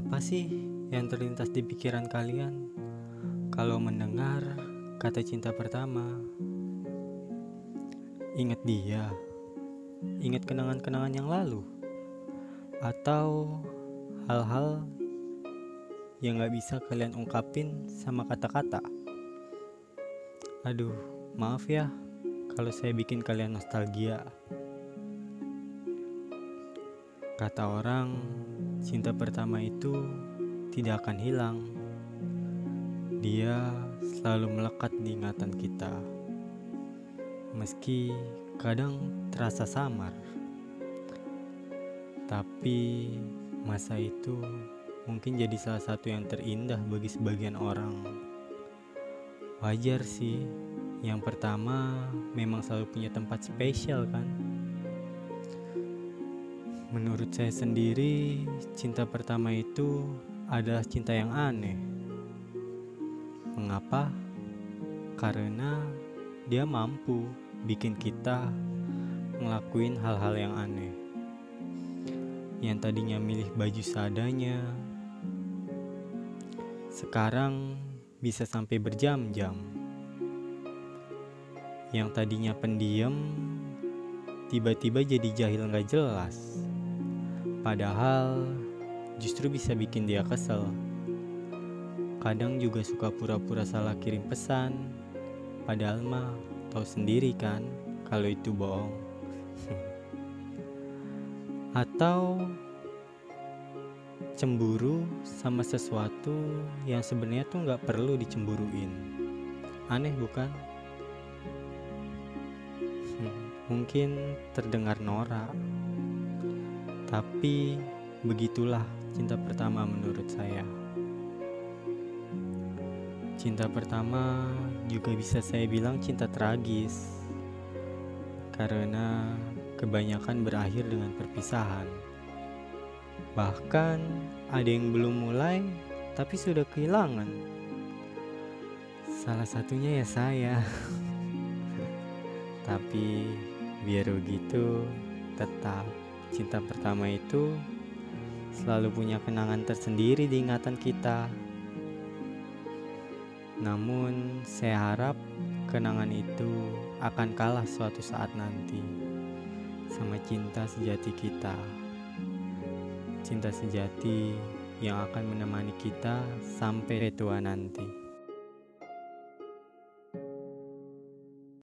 Apa sih yang terlintas di pikiran kalian kalau mendengar kata cinta pertama? Ingat dia, ingat kenangan-kenangan yang lalu, atau hal-hal yang gak bisa kalian ungkapin sama kata-kata. Aduh, maaf ya kalau saya bikin kalian nostalgia. Kata orang, cinta pertama itu tidak akan hilang. Dia selalu melekat di ingatan kita. Meski kadang terasa samar. Tapi masa itu mungkin jadi salah satu yang terindah bagi sebagian orang. Wajar sih, yang pertama memang selalu punya tempat spesial kan? Menurut saya sendiri, cinta pertama itu adalah cinta yang aneh. Mengapa? Karena dia mampu bikin kita ngelakuin hal-hal yang aneh. Yang tadinya milih baju seadanya, sekarang bisa sampai berjam-jam. Yang tadinya pendiam, tiba-tiba jadi jahil nggak jelas. Padahal justru bisa bikin dia kesel. Kadang juga suka pura-pura salah kirim pesan, padahal mah tahu sendiri kan kalau itu bohong. Atau cemburu sama sesuatu yang sebenarnya tuh nggak perlu dicemburuin. Aneh bukan? Hmm, mungkin terdengar norak tapi begitulah cinta pertama menurut saya. Cinta pertama juga bisa saya bilang cinta tragis. Karena kebanyakan berakhir dengan perpisahan. Bahkan ada yang belum mulai tapi sudah kehilangan. Salah satunya ya saya. tapi biar begitu tetap cinta pertama itu selalu punya kenangan tersendiri di ingatan kita. Namun, saya harap kenangan itu akan kalah suatu saat nanti sama cinta sejati kita. Cinta sejati yang akan menemani kita sampai tua nanti.